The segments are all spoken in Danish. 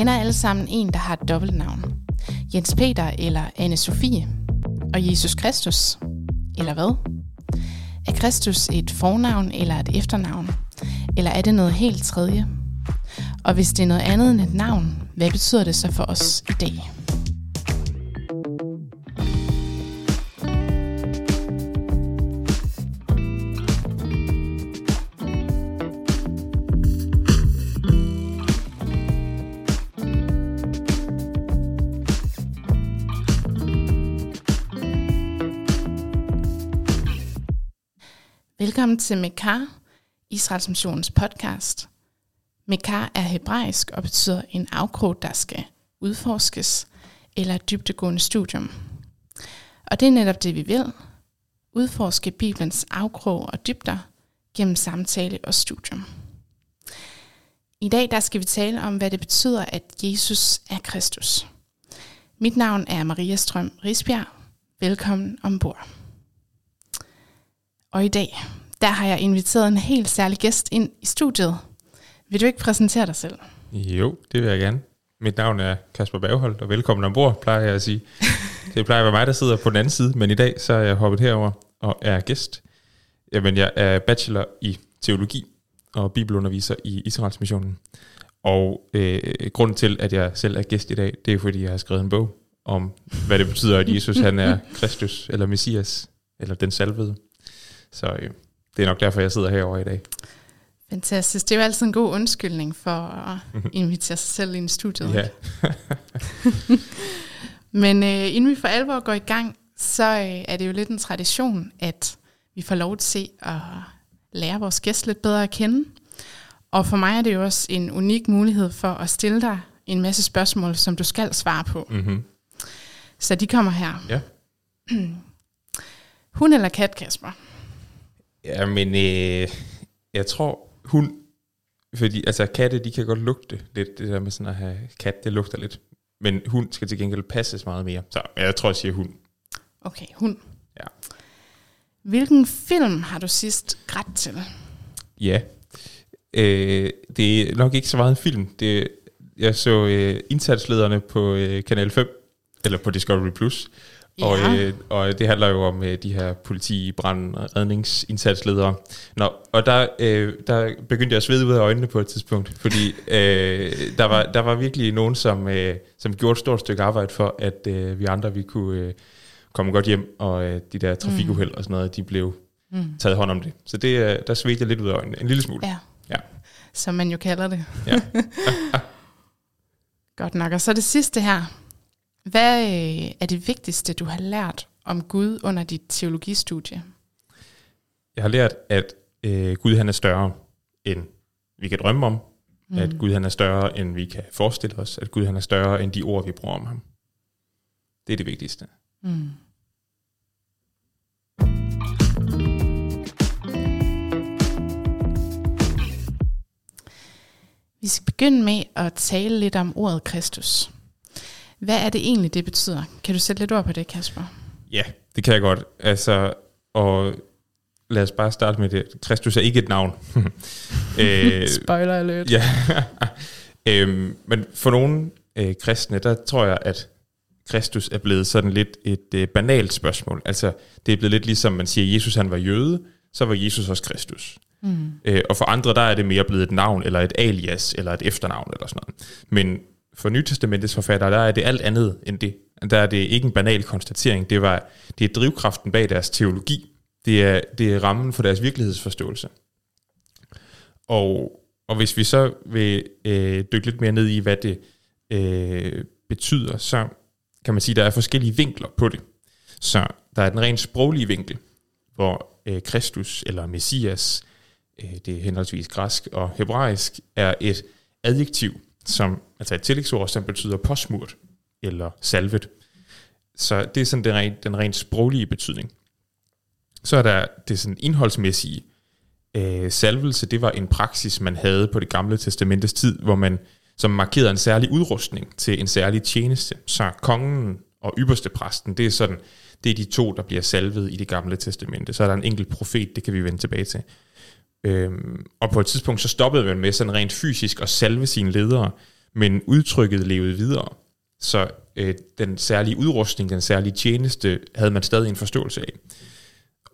kender alle sammen en, der har et dobbeltnavn. Jens Peter eller anne Sofie. Og Jesus Kristus. Eller hvad? Er Kristus et fornavn eller et efternavn? Eller er det noget helt tredje? Og hvis det er noget andet end et navn, hvad betyder det så for os i dag? Velkommen til Mekar, Israels Missions podcast. Mekar er hebraisk og betyder en afkrog, der skal udforskes, eller et dybdegående studium. Og det er netop det, vi vil. Udforske Bibelens afkrog og dybder gennem samtale og studium. I dag der skal vi tale om, hvad det betyder, at Jesus er Kristus. Mit navn er Maria Strøm Risbjerg. Velkommen ombord. Og i dag, der har jeg inviteret en helt særlig gæst ind i studiet. Vil du ikke præsentere dig selv? Jo, det vil jeg gerne. Mit navn er Kasper Bagholdt, og velkommen ombord, plejer jeg at sige. Det plejer at være mig, der sidder på den anden side, men i dag så er jeg hoppet herover og er gæst. Jamen, jeg er bachelor i teologi og bibelunderviser i Israels missionen. Og øh, grunden til, at jeg selv er gæst i dag, det er fordi, jeg har skrevet en bog om, hvad det betyder, at Jesus han er Kristus, eller Messias, eller den salvede. Så øh, det er nok derfor, jeg sidder herovre i dag. Fantastisk. Det er jo altid en god undskyldning for at invitere sig selv ind i studiet. Ja. Men øh, inden vi for alvor går i gang, så øh, er det jo lidt en tradition, at vi får lov til at lære vores gæst lidt bedre at kende. Og for mig er det jo også en unik mulighed for at stille dig en masse spørgsmål, som du skal svare på. Mm-hmm. Så de kommer her. Ja. Hun eller kat, Kasper? Ja, men øh, jeg tror, hun... Fordi altså, katte, de kan godt lugte lidt. Det der med sådan at have kat, det lugter lidt. Men hun skal til gengæld passes meget mere. Så jeg tror, jeg siger hun. Okay, hun. Ja. Hvilken film har du sidst grædt til? Ja. Øh, det er nok ikke så meget en film. Det, jeg så øh, indsatslederne på øh, Kanal 5, eller på Discovery+. Plus. Ja. Og, øh, og det handler jo om øh, de her politi, brand, redningsindsatsledere. Nå, og der, øh, der begyndte jeg at svede ud af øjnene på et tidspunkt, fordi øh, der, var, der var virkelig nogen, som, øh, som gjorde et stort stykke arbejde for, at øh, vi andre vi kunne øh, komme godt hjem, og øh, de der trafikuheld og sådan noget, de blev Mm. taget hånd om det. Så det, øh, der svedte jeg lidt ud af øjnene, en lille smule. Ja. Ja. Som man jo kalder det. Ja. Godt nok. Og så det sidste her. Hvad øh, er det vigtigste, du har lært om Gud under dit teologistudie? Jeg har lært, at øh, Gud han er større, end vi kan drømme om. Mm. At Gud han er større, end vi kan forestille os. At Gud han er større, end de ord, vi bruger om ham. Det er det vigtigste. Mm. Vi skal begynde med at tale lidt om ordet Kristus. Hvad er det egentlig, det betyder? Kan du sætte lidt ord på det, Kasper? Ja, det kan jeg godt. Altså, og lad os bare starte med det. Kristus er ikke et navn. øh, Spoiler alert. Ja. øhm, men for nogle øh, kristne, der tror jeg, at Kristus er blevet sådan lidt et øh, banalt spørgsmål. Altså, det er blevet lidt ligesom, man siger, at Jesus han var jøde, så var Jesus også Kristus. Mm. Øh, og for andre, der er det mere blevet et navn, eller et alias, eller et efternavn, eller sådan noget. Men for Nytestamentets forfattere, der er det alt andet end det. Der er det ikke en banal konstatering. Det, var, det er drivkraften bag deres teologi. Det er, det er rammen for deres virkelighedsforståelse. Og, og hvis vi så vil øh, dykke lidt mere ned i, hvad det øh, betyder, så kan man sige, at der er forskellige vinkler på det. Så der er den rent sproglige vinkel, hvor øh, Kristus eller Messias, øh, det er henholdsvis græsk og hebraisk, er et adjektiv, som, altså et tillægsord, som betyder påsmurt eller salvet. Så det er sådan den rent, den rent sproglige betydning. Så er der det sådan indholdsmæssige. Øh, salvelse, det var en praksis, man havde på det gamle testamentes tid, hvor man som markerede en særlig udrustning til en særlig tjeneste. Så kongen og ypperste præsten, det er sådan, det er de to, der bliver salvet i det gamle testamente. Så er der en enkelt profet, det kan vi vende tilbage til. Øhm, og på et tidspunkt, så stoppede man med sådan rent fysisk at salve sine ledere, men udtrykket levede videre. Så øh, den særlige udrustning, den særlige tjeneste, havde man stadig en forståelse af.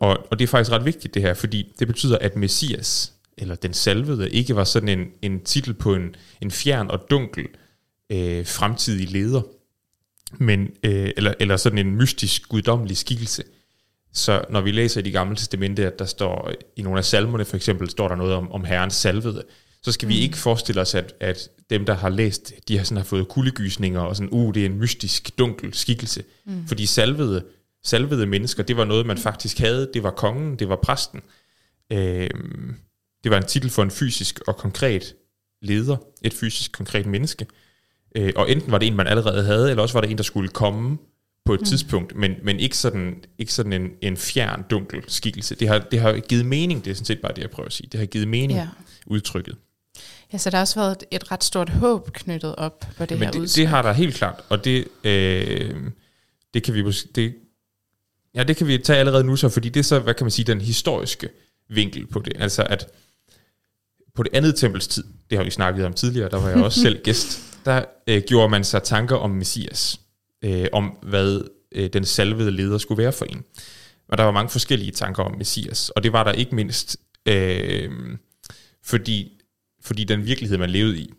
Og, og det er faktisk ret vigtigt det her, fordi det betyder, at Messias, eller den salvede, ikke var sådan en, en titel på en, en fjern og dunkel øh, fremtidig leder, men, øh, eller, eller sådan en mystisk, guddommelig skikkelse. Så når vi læser i de gamle testamente, at der står i nogle af salmerne for eksempel, står der noget om, om herrens salvede, så skal mm. vi ikke forestille os, at, at dem, der har læst, de har, sådan, har fået kuldegysninger, og sådan, uh, det er en mystisk, dunkel skikkelse. Mm. Fordi salvede, salvede mennesker, det var noget, man faktisk havde. Det var kongen, det var præsten. Øh, det var en titel for en fysisk og konkret leder, et fysisk konkret menneske. Øh, og enten var det en, man allerede havde, eller også var det en, der skulle komme på et mm. tidspunkt, men, men ikke sådan, ikke sådan en, en fjern, dunkel skikkelse. Det har, det har givet mening, det er sådan set bare det, jeg prøver at sige. Det har givet mening, ja. udtrykket. Ja, så der har også været et, et ret stort håb knyttet op på det men her det, det har der helt klart, og det, øh, det kan vi det, ja, det kan vi tage allerede nu så, fordi det er så, hvad kan man sige, den historiske vinkel på det. Altså at på det andet tempels tid, det har vi snakket om tidligere, der var jeg også selv gæst, der øh, gjorde man sig tanker om Messias, øh, om hvad øh, den salvede leder skulle være for en. Og der var mange forskellige tanker om Messias, og det var der ikke mindst, øh, fordi, fordi den virkelighed, man levede i,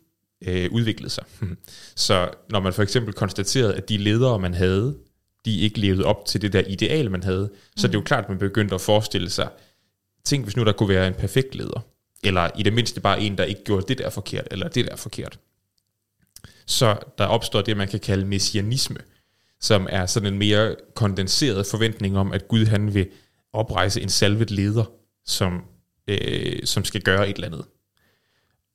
øh, udviklede sig. Så når man for eksempel konstaterede, at de ledere, man havde, de ikke levede op til det der ideal, man havde, så mm. det er jo klart, at man begyndte at forestille sig, tænk hvis nu der kunne være en perfekt leder, eller i det mindste bare en, der ikke gjorde det der forkert, eller det der forkert. Så der opstår det, man kan kalde messianisme, som er sådan en mere kondenseret forventning om, at Gud han vil oprejse en salvet leder, som, øh, som skal gøre et eller andet.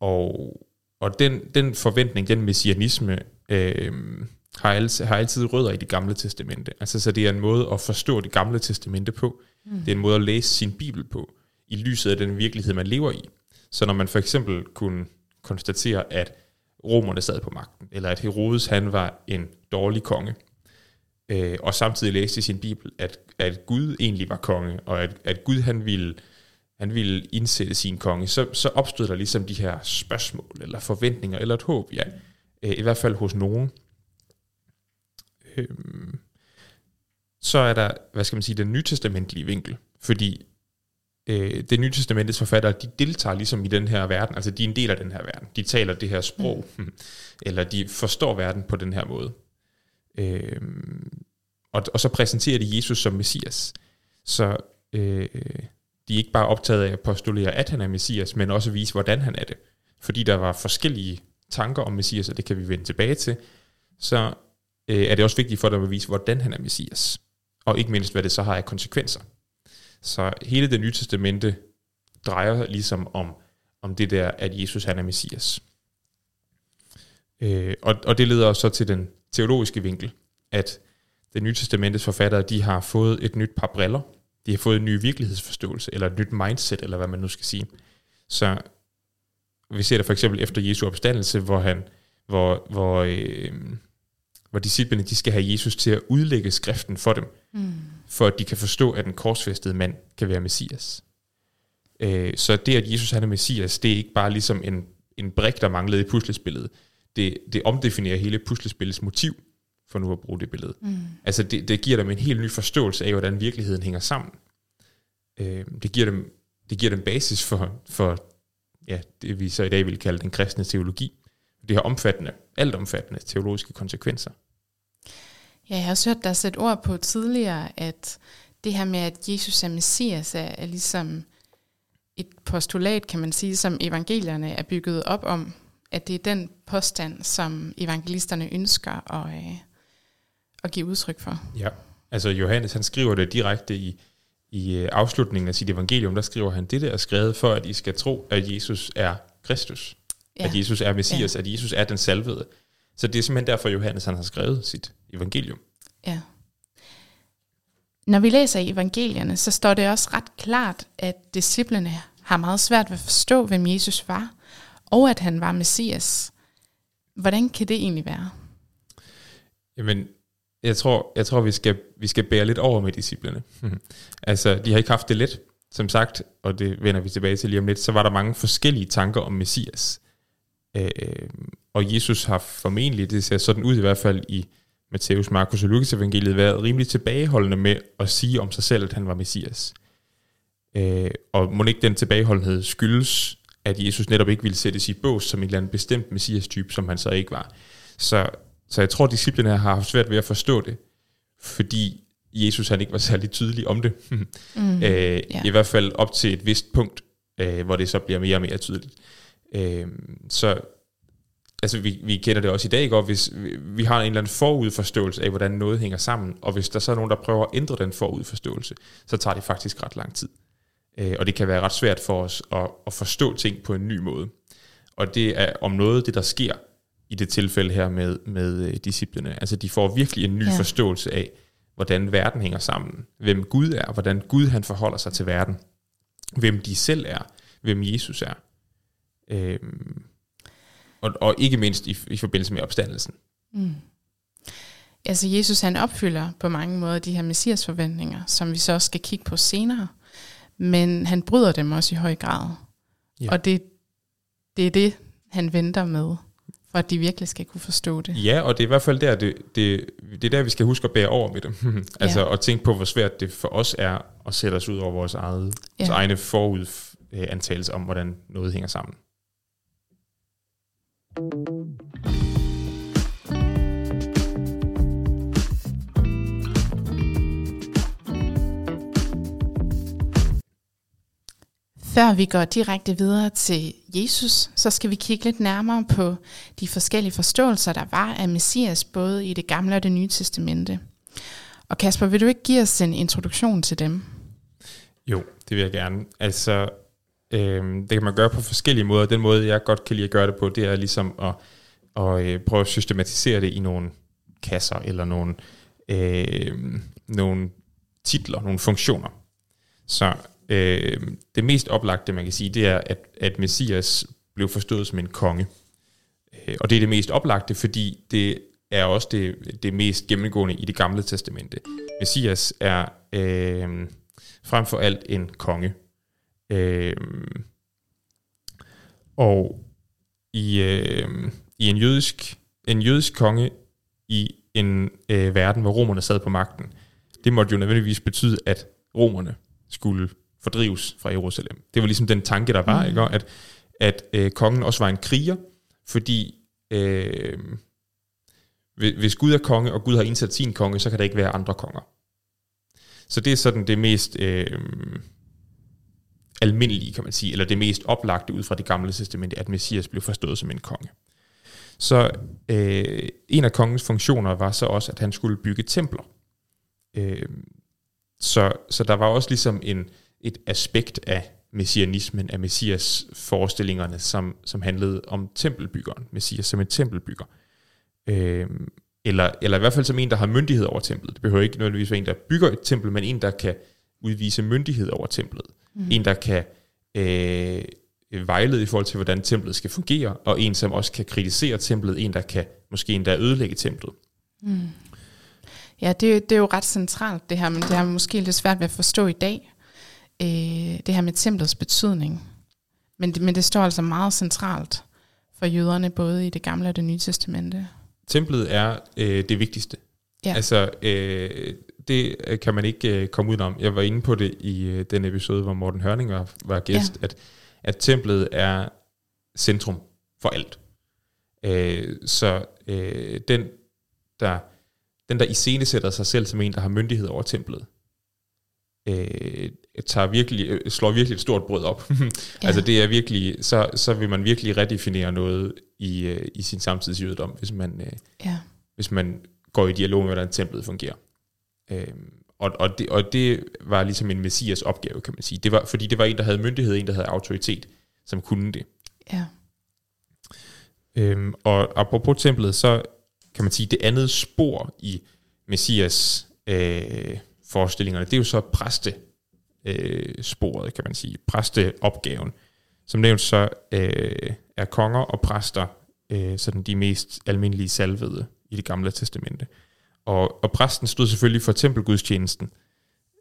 Og, og den, den forventning, den messianisme, øh, har, altid, har altid rødder i det gamle testamente. Altså, så det er en måde at forstå det gamle testamente på. Mm. Det er en måde at læse sin bibel på, i lyset af den virkelighed, man lever i. Så når man for eksempel kunne konstatere, at romerne sad på magten, eller at Herodes han var en dårlig konge, øh, og samtidig læste i sin bibel, at, at Gud egentlig var konge, og at, at Gud han ville, han ville indsætte sin konge, så, så opstod der ligesom de her spørgsmål, eller forventninger, eller et håb, ja, øh, i hvert fald hos nogen. Øh, så er der, hvad skal man sige, den nytestamentlige vinkel, fordi øh, det nye testamentets forfattere, de deltager ligesom i den her verden, altså de er en del af den her verden. De taler det her sprog, mm. eller de forstår verden på den her måde. Øh, og, og så præsenterer de Jesus som Messias. Så øh, de er ikke bare optaget af at postulere, at han er Messias, men også vise, hvordan han er det. Fordi der var forskellige tanker om Messias, og det kan vi vende tilbage til, så øh, er det også vigtigt for dem at vise, hvordan han er Messias. Og ikke mindst, hvad det så har af konsekvenser. Så hele det nye testamente drejer ligesom om, om det der, at Jesus han er Messias. Øh, og, og det leder os så til den teologiske vinkel, at det nye testamentets forfattere, de har fået et nyt par briller, de har fået en ny virkelighedsforståelse, eller et nyt mindset, eller hvad man nu skal sige. Så vi ser det for eksempel efter Jesu opstandelse, hvor han, hvor, hvor, øh, hvor disciplene de skal have Jesus til at udlægge skriften for dem, mm for at de kan forstå, at en korsfæstet mand kan være Messias. Øh, så det, at Jesus han er Messias, det er ikke bare ligesom en, en brik, der manglede i puslespillet. Det, det omdefinerer hele puslespillets motiv, for nu at bruge det billede. Mm. Altså det, det giver dem en helt ny forståelse af, hvordan virkeligheden hænger sammen. Øh, det, giver dem, det giver dem basis for, for ja, det, vi så i dag vil kalde den kristne teologi. Det har omfattende, alt omfattende teologiske konsekvenser. Ja, jeg har også hørt dig sætte ord på tidligere, at det her med, at Jesus er Messias, er, er ligesom et postulat, kan man sige, som evangelierne er bygget op om. At det er den påstand, som evangelisterne ønsker at, øh, at give udtryk for. Ja, altså Johannes han skriver det direkte i, i øh, afslutningen af sit evangelium, der skriver han, det der er skrevet for, at I skal tro, at Jesus er Kristus. Ja. At Jesus er Messias, ja. at Jesus er den salvede. Så det er simpelthen derfor, Johannes han har skrevet sit evangelium. Ja. Når vi læser i evangelierne, så står det også ret klart, at disciplene har meget svært ved at forstå, hvem Jesus var, og at han var Messias. Hvordan kan det egentlig være? Jamen, jeg tror, jeg tror vi, skal, vi skal bære lidt over med disciplene. altså, de har ikke haft det let. Som sagt, og det vender vi tilbage til lige om lidt, så var der mange forskellige tanker om Messias. Øh, og Jesus har formentlig, det ser sådan ud i hvert fald i Matthæus, Markus og Lukas evangeliet, været rimelig tilbageholdende med at sige om sig selv, at han var Messias. Øh, og må ikke den tilbageholdenhed skyldes, at Jesus netop ikke ville sættes i bås som en eller anden bestemt Messias-type, som han så ikke var. Så, så jeg tror, at disciplene her har haft svært ved at forstå det, fordi Jesus han ikke var særlig tydelig om det. mm, øh, yeah. I hvert fald op til et vist punkt, øh, hvor det så bliver mere og mere tydeligt. Øh, så altså vi, vi kender det også i dag godt, hvis vi, vi har en eller anden forudforståelse af, hvordan noget hænger sammen, og hvis der så er nogen, der prøver at ændre den forudforståelse, så tager det faktisk ret lang tid. Øh, og det kan være ret svært for os at, at forstå ting på en ny måde. Og det er om noget det, der sker i det tilfælde her med, med øh, disciplene. Altså de får virkelig en ny ja. forståelse af, hvordan verden hænger sammen, hvem Gud er, hvordan Gud han forholder sig til verden, hvem de selv er, hvem Jesus er. Øhm, og, og ikke mindst i, i forbindelse med opstandelsen. Mm. Altså Jesus han opfylder på mange måder de her messias forventninger, som vi så også skal kigge på senere, men han bryder dem også i høj grad. Ja. Og det, det er det, han venter med, for at de virkelig skal kunne forstå det. Ja, og det er i hvert fald der, det, det, det er der, vi skal huske at bære over med det. altså ja. at tænke på, hvor svært det for os er at sætte os ud over vores, eget, ja. vores egne forudantagelse om, hvordan noget hænger sammen. Før vi går direkte videre til Jesus, så skal vi kigge lidt nærmere på de forskellige forståelser, der var af Messias, både i det gamle og det nye testamente. Og Kasper, vil du ikke give os en introduktion til dem? Jo, det vil jeg gerne. Altså, øh, det kan man gøre på forskellige måder. Den måde, jeg godt kan lide at gøre det på, det er ligesom at, at øh, prøve at systematisere det i nogle kasser, eller nogle, øh, nogle titler, nogle funktioner. Så Øh, det mest oplagte, man kan sige, det er, at, at Messias blev forstået som en konge. Øh, og det er det mest oplagte, fordi det er også det, det mest gennemgående i det gamle testamente. Messias er øh, frem for alt en konge. Øh, og i, øh, i en jødisk en jødisk konge i en øh, verden, hvor romerne sad på magten, det måtte jo nødvendigvis betyde, at romerne skulle fordrives fra Jerusalem. Det var ligesom den tanke, der var, mm. ikke? at, at øh, kongen også var en kriger, fordi øh, hvis Gud er konge, og Gud har indsat sin konge, så kan der ikke være andre konger. Så det er sådan det mest øh, almindelige, kan man sige, eller det mest oplagte ud fra det gamle testamente, at Messias blev forstået som en konge. Så øh, en af kongens funktioner var så også, at han skulle bygge templer. Øh, så, så der var også ligesom en, et aspekt af messianismen, af messias forestillingerne, som, som handlede om tempelbyggeren, messias som en tempelbygger. Øh, eller, eller i hvert fald som en, der har myndighed over templet. Det behøver ikke nødvendigvis være en, der bygger et tempel, men en, der kan udvise myndighed over templet. Mm. En, der kan øh, vejlede i forhold til, hvordan templet skal fungere, og en, som også kan kritisere templet, en, der kan måske endda ødelægge templet. Mm. Ja, det, det er jo ret centralt det her, men det er måske lidt svært ved at forstå i dag øh, det her med templets betydning. Men det, men det står altså meget centralt for jøderne, både i det gamle og det nye testamente. Templet er øh, det vigtigste. Ja. Altså, øh, det kan man ikke øh, komme udenom. Jeg var inde på det i øh, den episode, hvor Morten Hørning var, var gæst, ja. at, at templet er centrum for alt. Øh, så øh, den, der, den, der iscenesætter sig selv som en, der har myndighed over templet, øh, tager virkelig, øh, slår virkelig et stort brød op. ja. Altså det er virkelig, så, så vil man virkelig redefinere noget i, øh, i sin samtidsjødedom, hvis man, øh, ja. hvis man går i dialog med, hvordan templet fungerer. Øh, og, og, det, og det var ligesom en messias opgave, kan man sige. Det var, fordi det var en, der havde myndighed, en, der havde autoritet, som kunne det. Ja. Øhm, og apropos templet, så kan man sige, det andet spor i messias øh, forestillingerne, det er jo så præste øh, sporet, kan man sige, præsteopgaven. Som nævnt så øh, er konger og præster øh, sådan de mest almindelige salvede i det gamle testamente. Og, og præsten stod selvfølgelig for tempelgudstjenesten,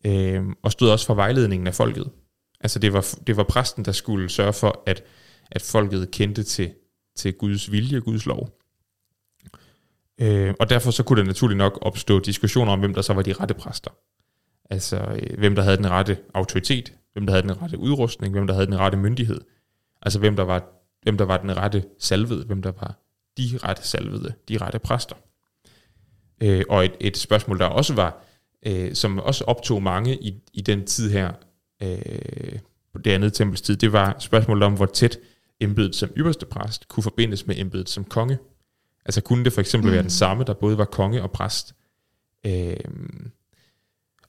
øh, og stod også for vejledningen af folket. Altså det var, det var præsten, der skulle sørge for, at, at folket kendte til til Guds vilje, Guds lov. Øh, og derfor så kunne der naturligt nok opstå diskussioner om, hvem der så var de rette præster. Altså, øh, hvem der havde den rette autoritet, hvem der havde den rette udrustning, hvem der havde den rette myndighed. Altså, hvem der var, hvem der var den rette salvede, hvem der var de rette salvede, de rette præster. Øh, og et, et spørgsmål, der også var, øh, som også optog mange i, i den tid her, øh, på det andet tempels tid, det var spørgsmålet om, hvor tæt embedet som ypperste præst kunne forbindes med embedet som konge. Altså kunne det for eksempel mm. være den samme, der både var konge og præst. Øh,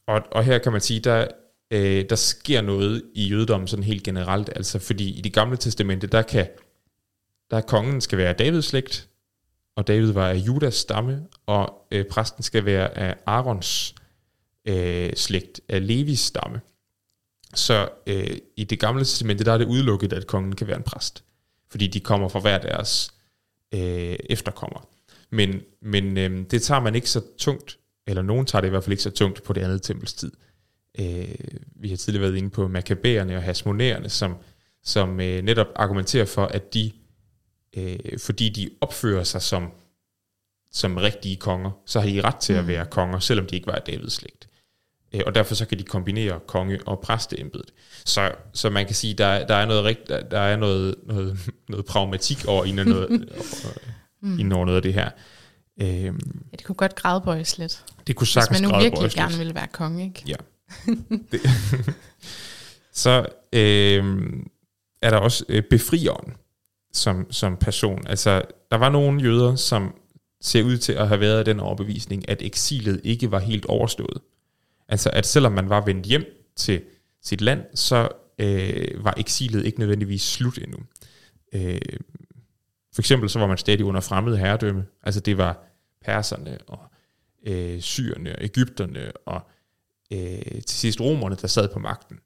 og, og her kan man sige, der, øh, der sker noget i jødedommen sådan helt generelt, altså fordi i det gamle testamente, der kan der er kongen skal være Davids slægt, og David var af Judas stamme, og øh, præsten skal være af Arons øh, slægt, af Levis stamme. Så øh, i det gamle testamente, der er det udelukket, at kongen kan være en præst, fordi de kommer fra hver deres øh, efterkommer. Men, men øh, det tager man ikke så tungt, eller nogen tager det i hvert fald ikke så tungt på det andet tempelstid. Øh, vi har tidligere været inde på makabæerne og hasmonæerne, som, som øh, netop argumenterer for, at de, øh, fordi de opfører sig som, som rigtige konger, så har de ret til at mm. være konger, selvom de ikke var af Davids slægt. Øh, og derfor så kan de kombinere konge- og præsteembedet. Så, så man kan sige, der, der er noget rigt, der, der er noget, noget, noget pragmatik over inden noget, mm. inden over noget af det her. Øhm, ja, det kunne godt grædbøjes lidt. Det kunne sagtens Hvis man nu virkelig gerne ville være konge, ikke? Ja. det. så øhm, er der også øh, befrieren som, som person. Altså, der var nogle jøder, som ser ud til at have været af den overbevisning, at eksilet ikke var helt overstået. Altså at selvom man var vendt hjem til sit land, så øh, var eksilet ikke nødvendigvis slut endnu. Øh, for eksempel så var man stadig under fremmed herredømme. Altså det var perserne og øh, syrerne og Ægypterne og øh, til sidst romerne, der sad på magten.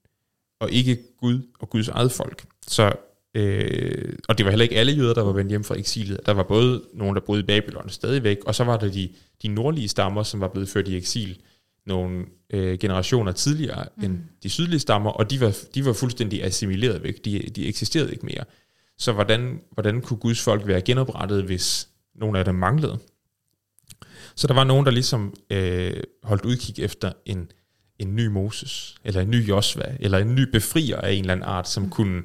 Og ikke Gud og Guds eget folk. Så, øh, og det var heller ikke alle jøder, der var vendt hjem fra eksilet. Der var både nogen, der boede i Babylon stadigvæk, og så var der de, de nordlige stammer, som var blevet ført i eksil nogle øh, generationer tidligere mm. end de sydlige stammer, og de var, de var fuldstændig assimileret væk. De, de eksisterede ikke mere. Så hvordan, hvordan kunne Guds folk være genoprettet, hvis nogle af dem manglede? Så der var nogen, der ligesom øh, holdt udkig efter en, en ny Moses, eller en ny Josva, eller en ny befrier af en eller anden art, som mm. kunne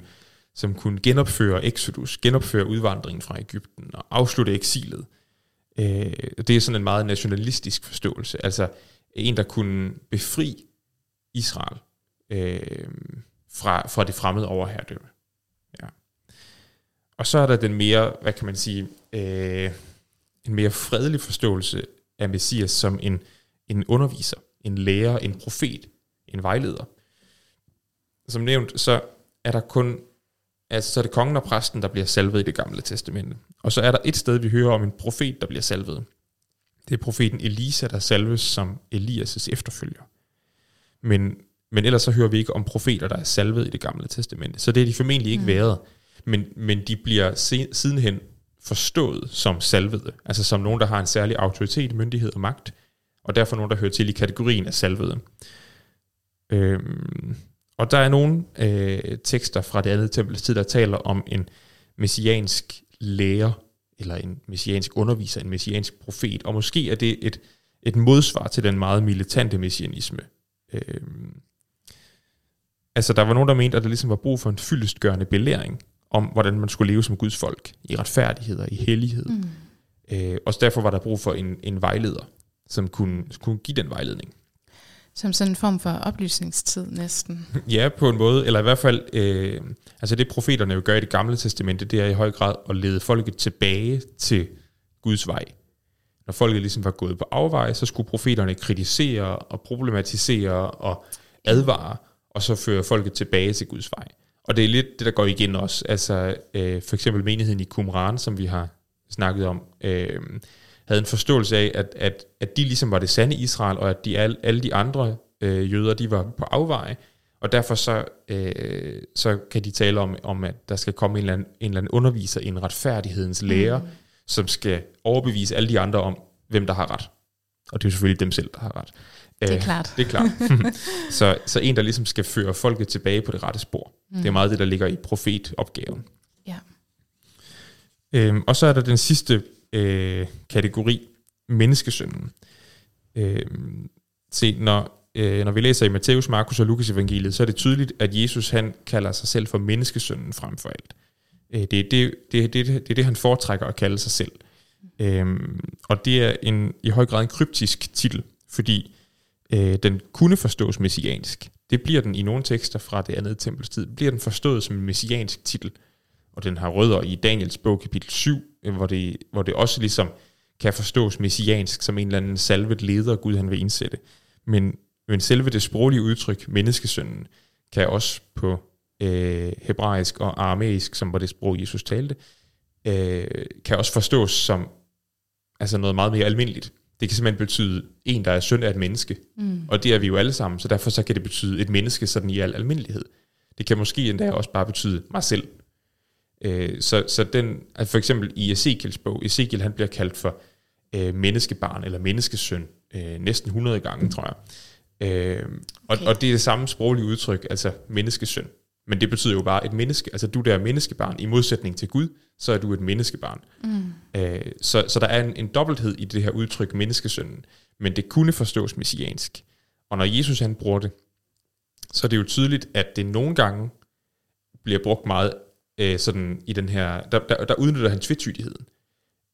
som kunne genopføre Exodus, genopføre udvandringen fra Ægypten og afslutte eksilet. Øh, det er sådan en meget nationalistisk forståelse. Altså, en, der kunne befri Israel øh, fra, fra det fremmede overherredømme. Ja. Og så er der den mere, hvad kan man sige, øh, en mere fredelig forståelse af Messias som en, en underviser, en lærer, en profet, en vejleder. Som nævnt, så er der kun, altså så er det kongen og præsten, der bliver salvet i det gamle testamente. Og så er der et sted, vi hører om en profet, der bliver salvet. Det er profeten Elisa, der salves som Elias' efterfølger. Men, men ellers så hører vi ikke om profeter, der er salvet i det gamle testamente. Så det er de formentlig ikke mm. været. Men, men de bliver se, sidenhen forstået som salvede. Altså som nogen, der har en særlig autoritet, myndighed og magt. Og derfor nogen, der hører til i kategorien af salvede. Øhm, og der er nogle øh, tekster fra det andet tempels tid, der taler om en messiansk lærer, eller en messiansk underviser, en messiansk profet, og måske er det et, et modsvar til den meget militante messianisme. Øhm, altså der var nogen, der mente, at der ligesom var brug for en fyldestgørende belæring om, hvordan man skulle leve som Guds folk, i retfærdighed og i hellighed. Mm. Øh, og derfor var der brug for en, en vejleder, som kunne, kunne give den vejledning. Som sådan en form for oplysningstid næsten. ja, på en måde. Eller i hvert fald, øh, altså det profeterne jo gør i det gamle testamente, det er i høj grad at lede folket tilbage til Guds vej. Når folket ligesom var gået på afvej, så skulle profeterne kritisere og problematisere og advare, og så føre folket tilbage til Guds vej. Og det er lidt det, der går igen også. Altså øh, for eksempel menigheden i Qumran, som vi har snakket om, øh, havde en forståelse af, at, at, at de ligesom var det sande Israel, og at de, alle, alle de andre øh, jøder, de var på afveje, og derfor så, øh, så kan de tale om, om, at der skal komme en eller anden, en eller anden underviser, en retfærdighedens lærer, mm. som skal overbevise alle de andre om, hvem der har ret. Og det er selvfølgelig dem selv, der har ret. Det er øh, klart. Det er klart. så, så en, der ligesom skal føre folket tilbage på det rette spor. Mm. Det er meget det, der ligger i profetopgaven. Ja. Øhm, og så er der den sidste øh, kategori, menneskesønnen. Øh, se, når, øh, når vi læser i Matthæus, Markus og Lukas evangeliet, så er det tydeligt, at Jesus han kalder sig selv for menneskesønnen frem for alt. Øh, det, er det, det, det, det, det er det, han foretrækker at kalde sig selv. Øh, og det er en, i høj grad en kryptisk titel, fordi øh, den kunne forstås messiansk. Det bliver den i nogle tekster fra det andet tempels tid, bliver den forstået som en messiansk titel. Og den har rødder i Daniels bog kapitel 7, hvor det, hvor det også ligesom kan forstås messiansk som en eller anden salvet leder, Gud han vil indsætte. Men, men selve det sproglige udtryk, menneskesønnen, kan også på øh, hebraisk og aramæisk, som var det sprog, Jesus talte, øh, kan også forstås som altså noget meget mere almindeligt. Det kan simpelthen betyde en, der er søn af et menneske. Mm. Og det er vi jo alle sammen, så derfor så kan det betyde et menneske sådan i al almindelighed. Det kan måske endda også bare betyde mig selv. Øh, så, så den, altså for eksempel i Ezekiels bog, Ezekiel han bliver kaldt for øh, menneskebarn eller menneskesøn øh, næsten 100 gange, tror jeg. Øh, og, okay. og det er det samme sproglige udtryk, altså menneskesøn. Men det betyder jo bare et menneske. Altså du der er menneskebarn, i modsætning til Gud, så er du et menneskebarn. Mm. Øh, så, så der er en, en dobbelthed i det her udtryk, menneskesønnen. Men det kunne forstås messiansk. Og når Jesus han bruger det, så er det jo tydeligt, at det nogle gange bliver brugt meget øh, sådan i den her, der, der, der udnytter han tvetydigheden.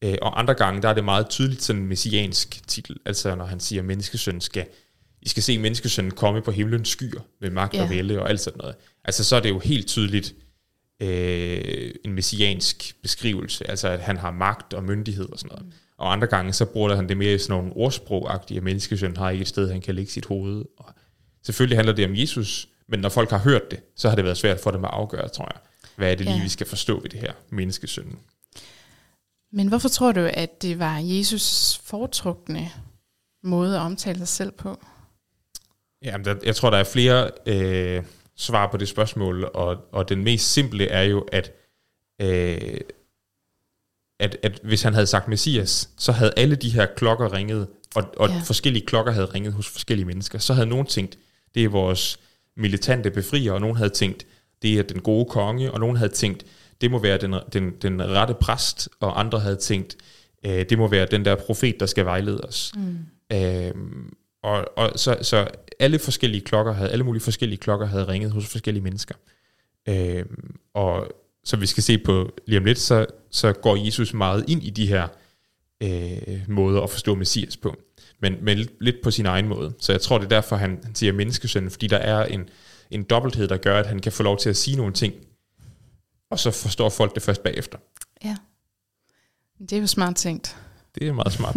Øh, og andre gange, der er det meget tydeligt sådan en messiansk titel, altså når han siger, at menneskesønnen skal, I skal se menneskesønnen komme på himlens skyer med magt yeah. og vælde og alt sådan noget. Altså så er det jo helt tydeligt øh, en messiansk beskrivelse, altså at han har magt og myndighed og sådan noget. Mm. Og andre gange, så bruger han det mere i sådan nogle ordsprogagtige, at menneskesønnen har ikke et sted, han kan lægge sit hoved. Og selvfølgelig handler det om Jesus, men når folk har hørt det, så har det været svært for dem at afgøre, tror jeg. Hvad er det lige, ja. vi skal forstå ved det her menneskesønnen? Men hvorfor tror du, at det var Jesus foretrukne måde at omtale sig selv på? Jamen, der, jeg tror, der er flere øh, svar på det spørgsmål, og, og den mest simple er jo, at, øh, at, at hvis han havde sagt Messias, så havde alle de her klokker ringet, og, og ja. forskellige klokker havde ringet hos forskellige mennesker. Så havde nogen tænkt, det er vores militante befrier, og nogen havde tænkt, det er den gode konge, og nogen havde tænkt, det må være den, den, den rette præst, og andre havde tænkt, øh, det må være den der profet, der skal vejlede os. Mm. Øh, og, og så, så alle forskellige klokker havde, alle mulige forskellige klokker havde ringet hos forskellige mennesker. Øh, og så vi skal se på lige om lidt, så, så går Jesus meget ind i de her øh, måder at forstå Messias på. Men, men lidt på sin egen måde. Så jeg tror, det er derfor, han, han siger menneskesøn, fordi der er en, en dobbelthed, der gør, at han kan få lov til at sige nogle ting, og så forstår folk det først bagefter. Ja, det er jo smart tænkt. Det er meget smart.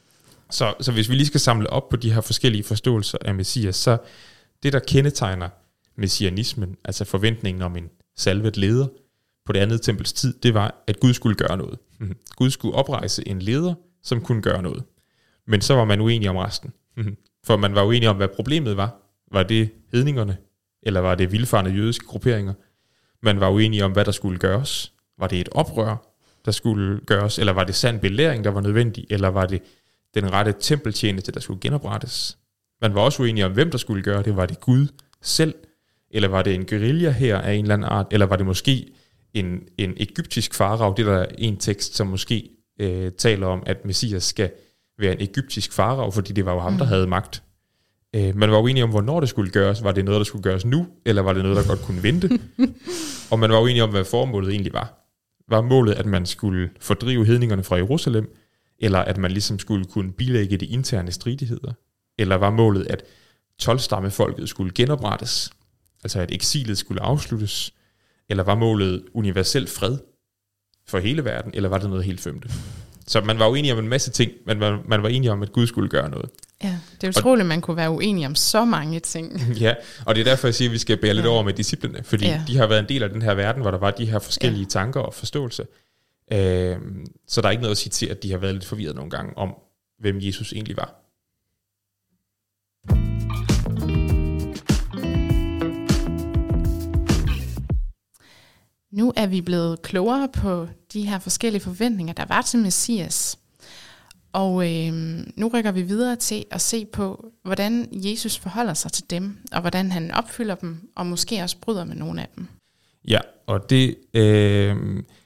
så, så hvis vi lige skal samle op på de her forskellige forståelser af Messias, så det, der kendetegner messianismen, altså forventningen om en salvet leder på det andet tempels tid, det var, at Gud skulle gøre noget. Gud skulle oprejse en leder, som kunne gøre noget. Men så var man uenig om resten. For man var uenig om, hvad problemet var. Var det hedningerne, eller var det vildfarne jødiske grupperinger? Man var uenige om, hvad der skulle gøres. Var det et oprør, der skulle gøres, eller var det sand belæring, der var nødvendig, eller var det den rette tempeltjeneste, der skulle genoprettes? Man var også uenige om, hvem der skulle gøre det. Var det Gud selv, eller var det en guerilla her af en eller anden art, eller var det måske en, en egyptisk farag, det der er en tekst, som måske øh, taler om, at Messias skal være en egyptisk farag, fordi det var jo ham, der mm. havde magt Øh, man var uenig om, hvornår det skulle gøres. Var det noget, der skulle gøres nu, eller var det noget, der godt kunne vente? og man var uenig om, hvad formålet egentlig var. Var målet, at man skulle fordrive hedningerne fra Jerusalem, eller at man ligesom skulle kunne bilægge de interne stridigheder? Eller var målet, at 12 folket skulle genoprettes, altså at eksilet skulle afsluttes? Eller var målet universel fred for hele verden, eller var det noget helt femte? Så man var uenig om en masse ting, men man, man var enig om, at Gud skulle gøre noget. Ja, det er utroligt, at man kunne være uenig om så mange ting. ja, og det er derfor, jeg siger, at vi skal bære lidt ja. over med disciplinerne, fordi ja. de har været en del af den her verden, hvor der var de her forskellige ja. tanker og forståelse. Øh, så der er ikke noget at sige til, at de har været lidt forvirret nogle gange om, hvem Jesus egentlig var. Nu er vi blevet klogere på de her forskellige forventninger, der var til Messias. Og øh, nu rykker vi videre til at se på, hvordan Jesus forholder sig til dem, og hvordan han opfylder dem, og måske også bryder med nogle af dem. Ja, og det øh,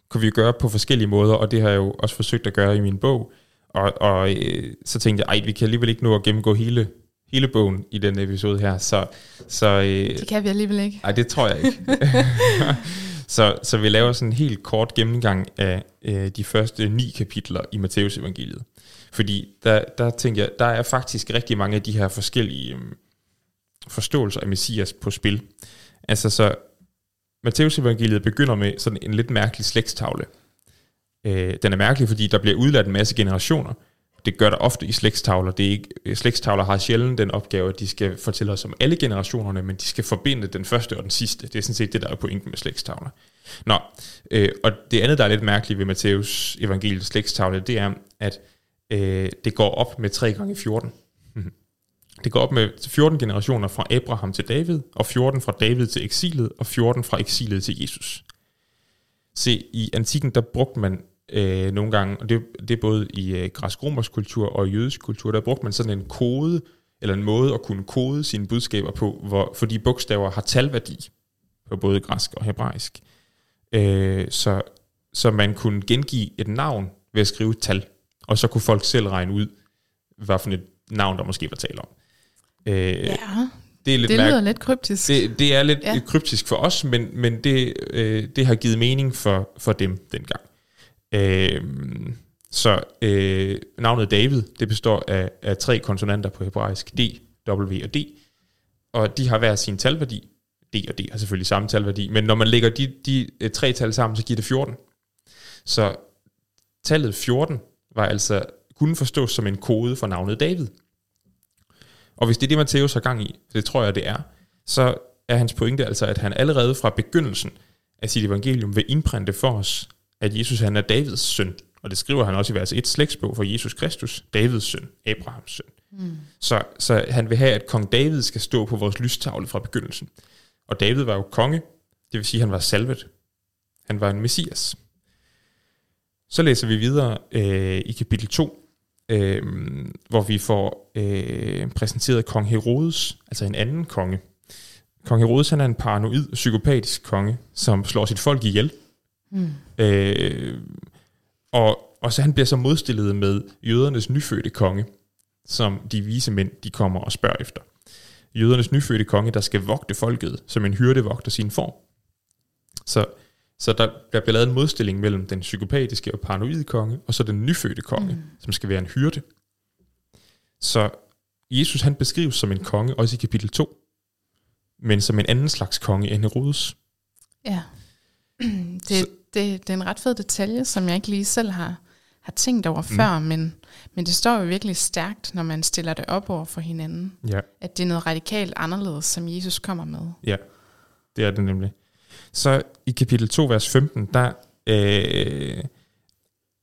kunne vi gøre på forskellige måder, og det har jeg jo også forsøgt at gøre i min bog. Og, og øh, så tænkte jeg, ej, vi kan alligevel ikke nå at gennemgå hele, hele bogen i den episode her. Så, så, øh, det kan vi alligevel ikke. Nej, det tror jeg ikke. så, så vi laver sådan en helt kort gennemgang af øh, de første ni kapitler i Matteus evangeliet. Fordi der, der tænker jeg, der er faktisk rigtig mange af de her forskellige øh, forståelser af Messias på spil. Altså så, Matteus evangeliet begynder med sådan en lidt mærkelig slægtstavle. Øh, den er mærkelig, fordi der bliver udladt en masse generationer. Det gør der ofte i slægtstavler. Det er ikke, øh, slægtstavler har sjældent den opgave, at de skal fortælle os om alle generationerne, men de skal forbinde den første og den sidste. Det er sådan set det, der er pointen med slægtstavler. Nå, øh, og det andet, der er lidt mærkeligt ved Matteus evangeliets slægtstavle, det er, at øh, det går op med 3 gange 14. Det går op med 14 generationer fra Abraham til David, og 14 fra David til eksilet, og 14 fra eksilet til Jesus. Se, i antikken, der brugte man øh, nogle gange, og det, det er både i øh, græsk-romersk kultur og jødisk kultur, der brugte man sådan en kode, eller en måde at kunne kode sine budskaber på, hvor, fordi bogstaver har talværdi på både græsk og hebraisk. Øh, så, så man kunne gengive et navn ved at skrive et tal, og så kunne folk selv regne ud, hvad for et navn, der måske var tale om. Øh, ja, det, er lidt det lyder mærke. lidt kryptisk. Det, det er lidt ja. kryptisk for os, men, men det, øh, det har givet mening for, for dem dengang. Øh, så øh, navnet David, det består af, af tre konsonanter på hebraisk, D, W og D, og de har hver sin talværdi. D og D har selvfølgelig samme talværdi, men når man lægger de, de øh, tre tal sammen, så giver det 14. Så tallet 14 var altså kunne forstås som en kode for navnet David. Og hvis det er det, Matthæus har gang i, det tror jeg, det er, så er hans pointe altså, at han allerede fra begyndelsen af sit evangelium vil indprinte for os, at Jesus han er Davids søn. Og det skriver han også i vers 1 slægtsbog for Jesus Kristus, Davids søn, Abrahams søn. Mm. Så, så han vil have, at kong David skal stå på vores lystavle fra begyndelsen. Og David var jo konge, det vil sige, at han var salvet. Han var en messias. Så læser vi videre øh, i kapitel 2, øh, hvor vi får øh, præsenteret kong Herodes, altså en anden konge. Kong Herodes han er en paranoid, psykopatisk konge, som slår sit folk ihjel. Mm. Øh, og, og så han bliver så modstillet med jødernes nyfødte konge, som de vise mænd de kommer og spørger efter. Jødernes nyfødte konge, der skal vogte folket, som en hyrde vogter sin form. Så så der, der bliver lavet en modstilling mellem den psykopatiske og paranoide konge, og så den nyfødte konge, mm. som skal være en hyrde. Så Jesus han beskrives som en konge, også i kapitel 2, men som en anden slags konge end Herodes. Ja, det, det, det er en ret fed detalje, som jeg ikke lige selv har, har tænkt over mm. før, men, men det står jo virkelig stærkt, når man stiller det op over for hinanden. Ja. At det er noget radikalt anderledes, som Jesus kommer med. Ja, det er det nemlig. Så i kapitel 2, vers 15, der, øh,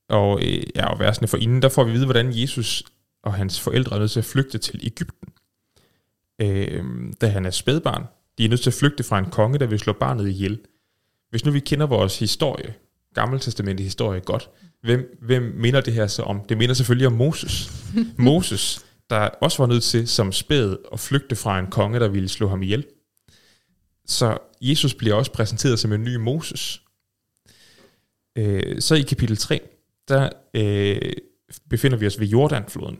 og, øh, ja, og versene for inden, der får vi vide, hvordan Jesus og hans forældre er nødt til at flygte til Ægypten, øh, da han er spædbarn. De er nødt til at flygte fra en konge, der vil slå barnet ihjel. Hvis nu vi kender vores historie, gammeltestamentlig historie godt, hvem, hvem minder det her så om? Det minder selvfølgelig om Moses. Moses, der også var nødt til som spæd at flygte fra en konge, der ville slå ham ihjel. Så Jesus bliver også præsenteret som en ny Moses. Øh, så i kapitel 3, der øh, befinder vi os ved Jordanfloden.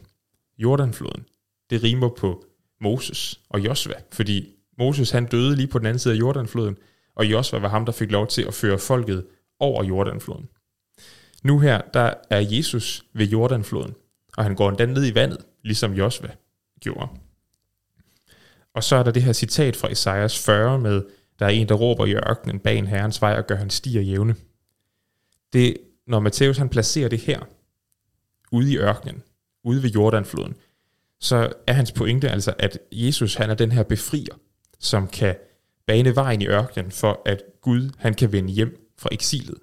Jordanfloden, det rimer på Moses og Josva, fordi Moses han døde lige på den anden side af Jordanfloden, og Josva var ham, der fik lov til at føre folket over Jordanfloden. Nu her, der er Jesus ved Jordanfloden, og han går endda ned i vandet, ligesom Josva gjorde. Og så er der det her citat fra Esajas 40 med, der er en, der råber i ørkenen bag en herrens vej og gør hans stier jævne. Det, når Matthæus han placerer det her, ude i ørkenen, ude ved Jordanfloden, så er hans pointe altså, at Jesus han er den her befrier, som kan bane vejen i ørkenen for, at Gud han kan vende hjem fra eksilet.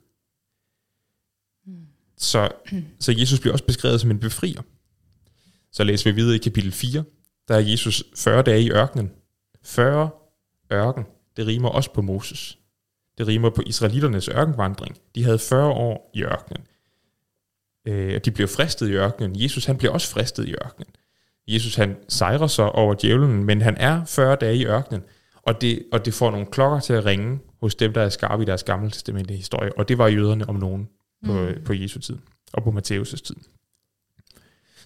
Så, så Jesus bliver også beskrevet som en befrier. Så læser vi videre i kapitel 4, der er Jesus 40 dage i ørkenen. 40 ørken, det rimer også på Moses. Det rimer på israeliternes ørkenvandring. De havde 40 år i ørkenen. Øh, de blev fristet i ørkenen. Jesus han blev også fristet i ørkenen. Jesus han sejrer sig over djævlen, men han er 40 dage i ørkenen, og det, og det får nogle klokker til at ringe hos dem, der er skarpe i deres gamle testamentlige historie, og det var jøderne om nogen på, Mm. på Jesu tid, og på Matthæus' tid.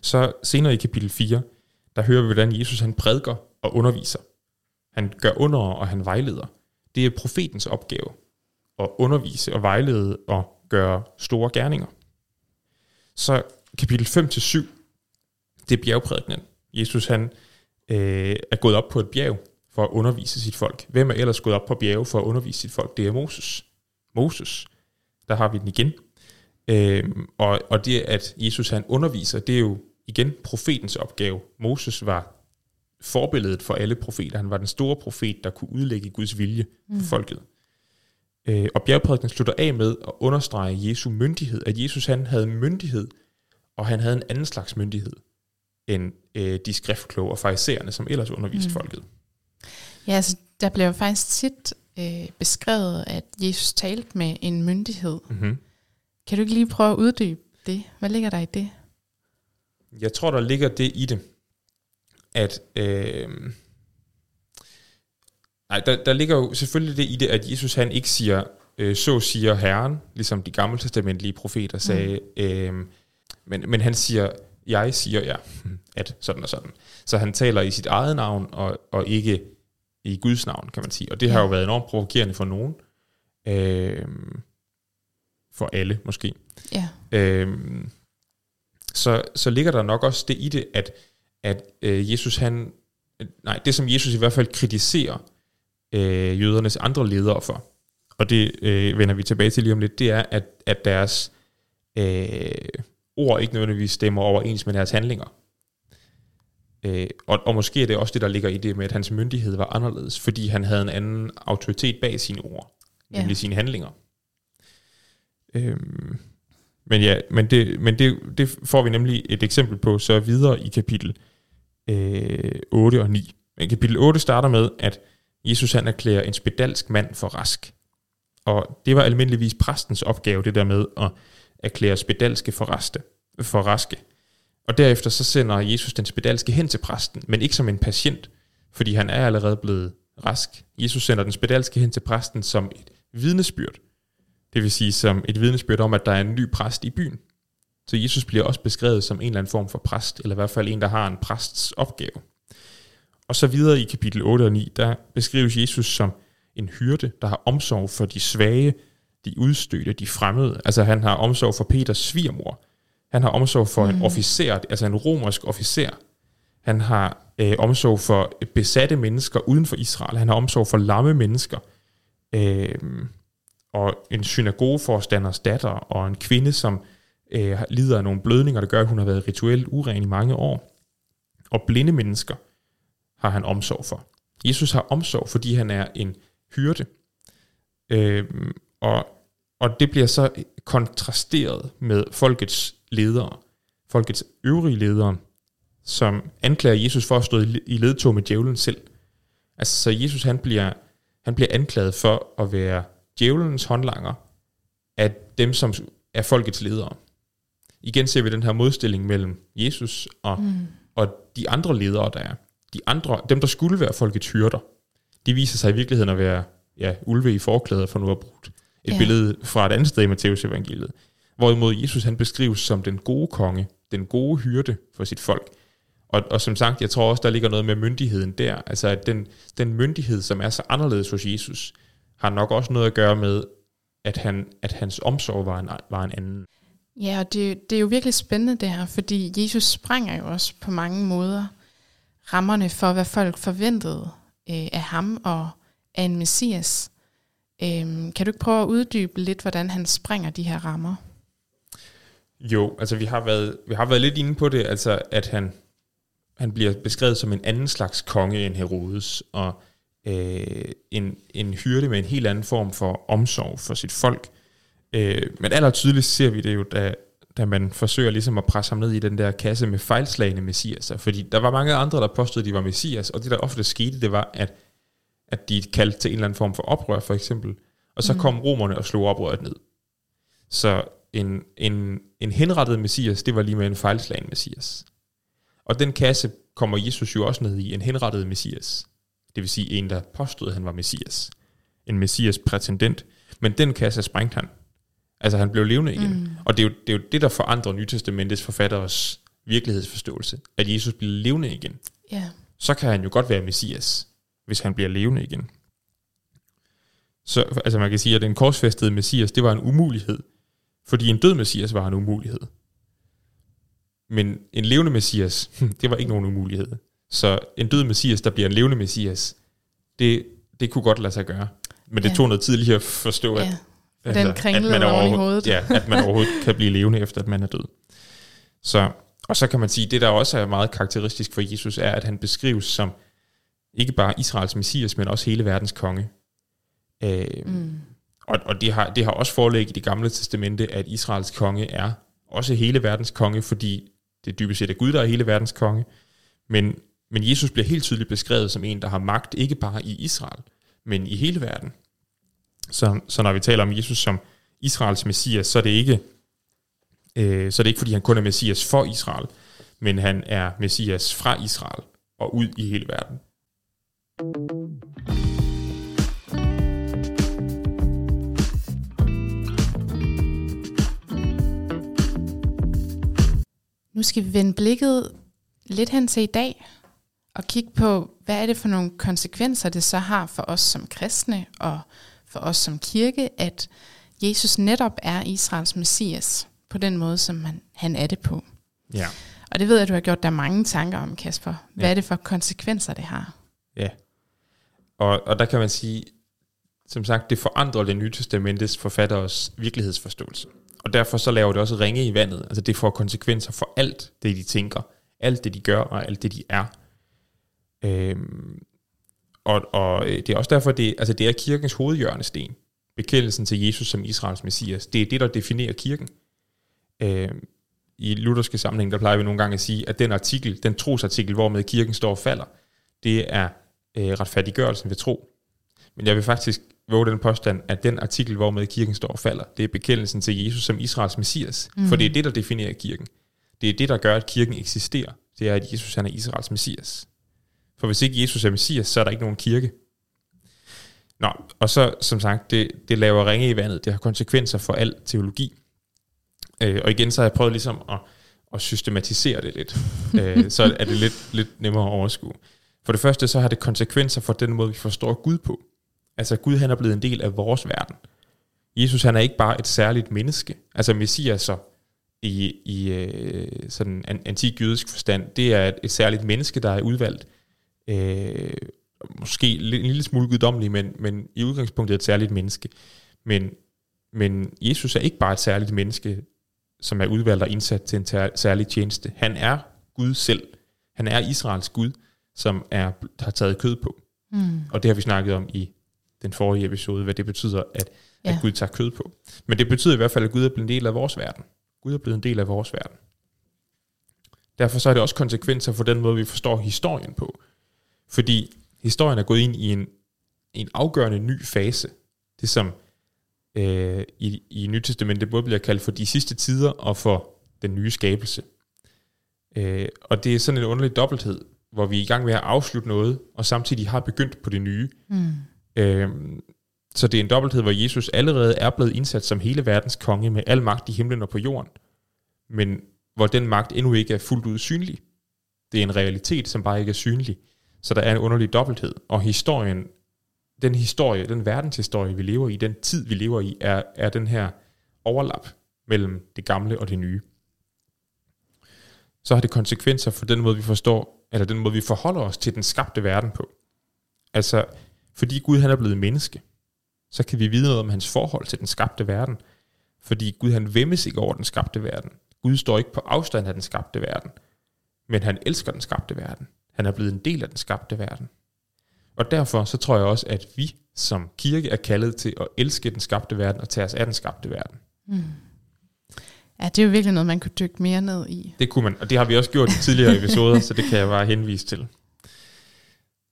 Så senere i kapitel 4, der hører vi, hvordan Jesus han prædiker og underviser. Han gør under, og han vejleder. Det er profetens opgave at undervise og vejlede og gøre store gerninger. Så kapitel 5-7, det er bjergprædikenen. Jesus han øh, er gået op på et bjerg for at undervise sit folk. Hvem er ellers gået op på bjerge for at undervise sit folk? Det er Moses. Moses. Der har vi den igen. Øhm, og, og det, at Jesus han underviser, det er jo igen profetens opgave. Moses var forbilledet for alle profeter. Han var den store profet, der kunne udlægge Guds vilje for folket. Øh, og bjergprædiken slutter af med at understrege Jesu myndighed. At Jesus han havde myndighed, og han havde en anden slags myndighed end øh, de skriftkloge og farisæerne, som ellers underviste mm. folket. Ja, altså, der bliver jo faktisk tit øh, beskrevet, at Jesus talte med en myndighed. Mm-hmm. Kan du ikke lige prøve at uddybe det? Hvad ligger der i det? Jeg tror, der ligger det i det, at... Øh, nej, der, der ligger jo selvfølgelig det i det, at Jesus han ikke siger, øh, så siger Herren, ligesom de gamle testamentlige profeter sagde, mm. øh, men, men han siger, jeg siger ja, at sådan og sådan. Så han taler i sit eget navn, og, og ikke i Guds navn, kan man sige. Og det har jo været enormt provokerende for nogen. Øh, for alle, måske. Ja. Øhm, så, så ligger der nok også det i det, at, at øh, Jesus han, nej, det som Jesus i hvert fald kritiserer øh, jødernes andre ledere for, og det øh, vender vi tilbage til lige om lidt, det er, at, at deres øh, ord ikke nødvendigvis stemmer overens med deres handlinger. Øh, og, og måske er det også det, der ligger i det med, at hans myndighed var anderledes, fordi han havde en anden autoritet bag sine ord, Ja. nemlig sine handlinger. Øhm, men ja, men, det, men det, det får vi nemlig et eksempel på så videre i kapitel øh, 8 og 9. Men kapitel 8 starter med, at Jesus han erklærer en spedalsk mand for rask. Og det var almindeligvis præstens opgave, det der med at erklære spedalske for, raste, for raske. Og derefter så sender Jesus den spedalske hen til præsten, men ikke som en patient, fordi han er allerede blevet rask. Jesus sender den spedalske hen til præsten som et vidnesbyrd. Det vil sige som et vidnesbyrd om, at der er en ny præst i byen. Så Jesus bliver også beskrevet som en eller anden form for præst, eller i hvert fald en, der har en præsts opgave. Og så videre i kapitel 8 og 9, der beskrives Jesus som en hyrde, der har omsorg for de svage, de udstødte, de fremmede. Altså han har omsorg for Peters svigermor. Han har omsorg for mm. en officer, altså en romersk officer. Han har øh, omsorg for besatte mennesker uden for Israel. Han har omsorg for lamme mennesker. Øh, og en synagogeforstanders datter, og en kvinde, som øh, lider af nogle blødninger, der gør, at hun har været rituelt uren i mange år. Og blinde mennesker har han omsorg for. Jesus har omsorg, fordi han er en hyrde. Øh, og, og det bliver så kontrasteret med folkets ledere, folkets øvrige ledere, som anklager Jesus for at stå i ledtog med djævlen selv. Altså, så Jesus han bliver, han bliver anklaget for at være djævelens håndlanger af dem, som er folkets ledere. Igen ser vi den her modstilling mellem Jesus og, mm. og de andre ledere, der er. De andre, dem, der skulle være folkets hyrder, de viser sig i virkeligheden at være ja, ulve i forklæder, for nu at bruge et ja. billede fra et andet sted i Matteus evangeliet. Hvorimod Jesus han beskrives som den gode konge, den gode hyrde for sit folk. Og, og som sagt, jeg tror også, der ligger noget med myndigheden der. Altså at den, den myndighed, som er så anderledes hos Jesus, har nok også noget at gøre med, at, han, at hans omsorg var en, var en anden. Ja, og det, det er jo virkelig spændende det her, fordi Jesus sprænger jo også på mange måder rammerne for, hvad folk forventede øh, af ham og af en messias. Øh, kan du ikke prøve at uddybe lidt, hvordan han springer de her rammer? Jo, altså vi har været, vi har været lidt inde på det, altså at han, han bliver beskrevet som en anden slags konge end Herodes, og øh, en, en hyrde med en helt anden form for omsorg for sit folk. Øh, men aller tydeligst ser vi det jo, da, da man forsøger ligesom at presse ham ned i den der kasse med fejlslagende messiaser, fordi der var mange andre, der påstod, at de var messias, og det der ofte skete, det var, at, at de kaldte til en eller anden form for oprør, for eksempel, og så mm. kom romerne og slog oprøret ned. Så en, en, en henrettet messias, det var lige med en fejlslagen messias. Og den kasse kommer Jesus jo også ned i, en henrettet messias. Det vil sige en, der påstod, at han var messias. en messias prætendent, men den kasse sprængte han. Altså han blev levende igen. Mm. Og det er, jo, det er jo det, der forandrer Nytestamentets forfatteres virkelighedsforståelse, at Jesus bliver levende igen. Ja. Så kan han jo godt være messias, hvis han bliver levende igen. Så altså man kan sige, at den korsfæstede messias, det var en umulighed, fordi en død messias var en umulighed. Men en levende messias, det var ikke nogen umulighed. Så en død messias, der bliver en levende messias, det, det kunne godt lade sig gøre. Men det ja. tog noget tid lige at forstå, at, ja. Den altså, at, man oven i hovedet. ja, at man overhovedet kan blive levende efter, at man er død. Så, og så kan man sige, det der også er meget karakteristisk for Jesus, er, at han beskrives som ikke bare Israels messias, men også hele verdens konge. Øh, mm. Og, og det, har, det har også forelæg i det gamle testamente, at Israels konge er også hele verdens konge, fordi det dybest set er Gud, der er hele verdens konge. Men, men Jesus bliver helt tydeligt beskrevet som en, der har magt, ikke bare i Israel, men i hele verden. Så, så når vi taler om Jesus som Israels messias, så er det ikke, øh, så er det ikke fordi han kun er messias for Israel, men han er messias fra Israel og ud i hele verden. Nu skal vi vende blikket lidt hen til i dag, og kigge på, hvad er det for nogle konsekvenser, det så har for os som kristne, og for os som kirke, at Jesus netop er Israels messias, på den måde, som han, han er det på. Ja. Og det ved jeg, at du har gjort dig mange tanker om, Kasper. Hvad ja. er det for konsekvenser, det har? Ja, og, og der kan man sige, som sagt, det forandrer det nye testamentets forfatteres virkelighedsforståelse. Og derfor så laver det også ringe i vandet. Altså det får konsekvenser for alt det, de tænker, alt det, de gør, og alt det, de er. Øhm, og, og øh, det er også derfor, det, altså det er kirkens hovedhjørnesten. Bekendelsen til Jesus som Israels messias. Det er det, der definerer kirken. Øhm, I lutherske sammenhæng, der plejer vi nogle gange at sige, at den artikel, den trosartikel, hvormed kirken står og falder, det er øh, retfærdiggørelsen ved tro. Men jeg vil faktisk våge den påstand, at den artikel, hvormed kirken står og falder, det er bekendelsen til Jesus som Israels messias. Mm. For det er det, der definerer kirken. Det er det, der gør, at kirken eksisterer. Det er, at Jesus han er Israels messias. For hvis ikke Jesus er messias, så er der ikke nogen kirke. Nå, og så som sagt, det, det laver ringe i vandet. Det har konsekvenser for al teologi. Øh, og igen, så har jeg prøvet ligesom at, at systematisere det lidt. øh, så er det lidt, lidt nemmere at overskue. For det første, så har det konsekvenser for den måde, vi forstår Gud på. Altså Gud han er blevet en del af vores verden. Jesus han er ikke bare et særligt menneske. Altså Messias så i, i øh, sådan en antik jødisk forstand, det er et, et særligt menneske, der er udvalgt. Øh, måske en lille smule guddommelig, men, men i udgangspunktet et særligt menneske. Men, men Jesus er ikke bare et særligt menneske, som er udvalgt og indsat til en særlig tjeneste. Han er Gud selv. Han er Israels Gud, som er, har taget kød på. Mm. Og det har vi snakket om i den forrige episode, hvad det betyder, at, ja. at Gud tager kød på. Men det betyder i hvert fald, at Gud er blevet en del af vores verden. Gud er blevet en del af vores verden. Derfor så er det også konsekvenser for den måde, vi forstår historien på. Fordi historien er gået ind i en, en afgørende ny fase. Det som øh, i, i Nytestamentet både bliver kaldt for de sidste tider og for den nye skabelse. Øh, og det er sådan en underlig dobbelthed, hvor vi er i gang med at afslutte noget, og samtidig har begyndt på det nye. Mm. Øh, så det er en dobbelthed, hvor Jesus allerede er blevet indsat som hele verdens konge med al magt i himlen og på jorden, men hvor den magt endnu ikke er fuldt ud synlig. Det er en realitet, som bare ikke er synlig. Så der er en underlig dobbelthed, og historien, den historie, den verdenshistorie, vi lever i, den tid, vi lever i, er, er den her overlap mellem det gamle og det nye. Så har det konsekvenser for den måde, vi forstår, eller den måde, vi forholder os til den skabte verden på. Altså, fordi Gud han er blevet menneske, så kan vi vide noget om hans forhold til den skabte verden. Fordi Gud han vemmes ikke over den skabte verden. Gud står ikke på afstand af den skabte verden. Men han elsker den skabte verden. Han er blevet en del af den skabte verden. Og derfor så tror jeg også, at vi som kirke er kaldet til at elske den skabte verden og tage os af den skabte verden. Mm. Ja, det er jo virkelig noget, man kunne dykke mere ned i. Det kunne man, og det har vi også gjort i tidligere episoder, så det kan jeg bare henvise til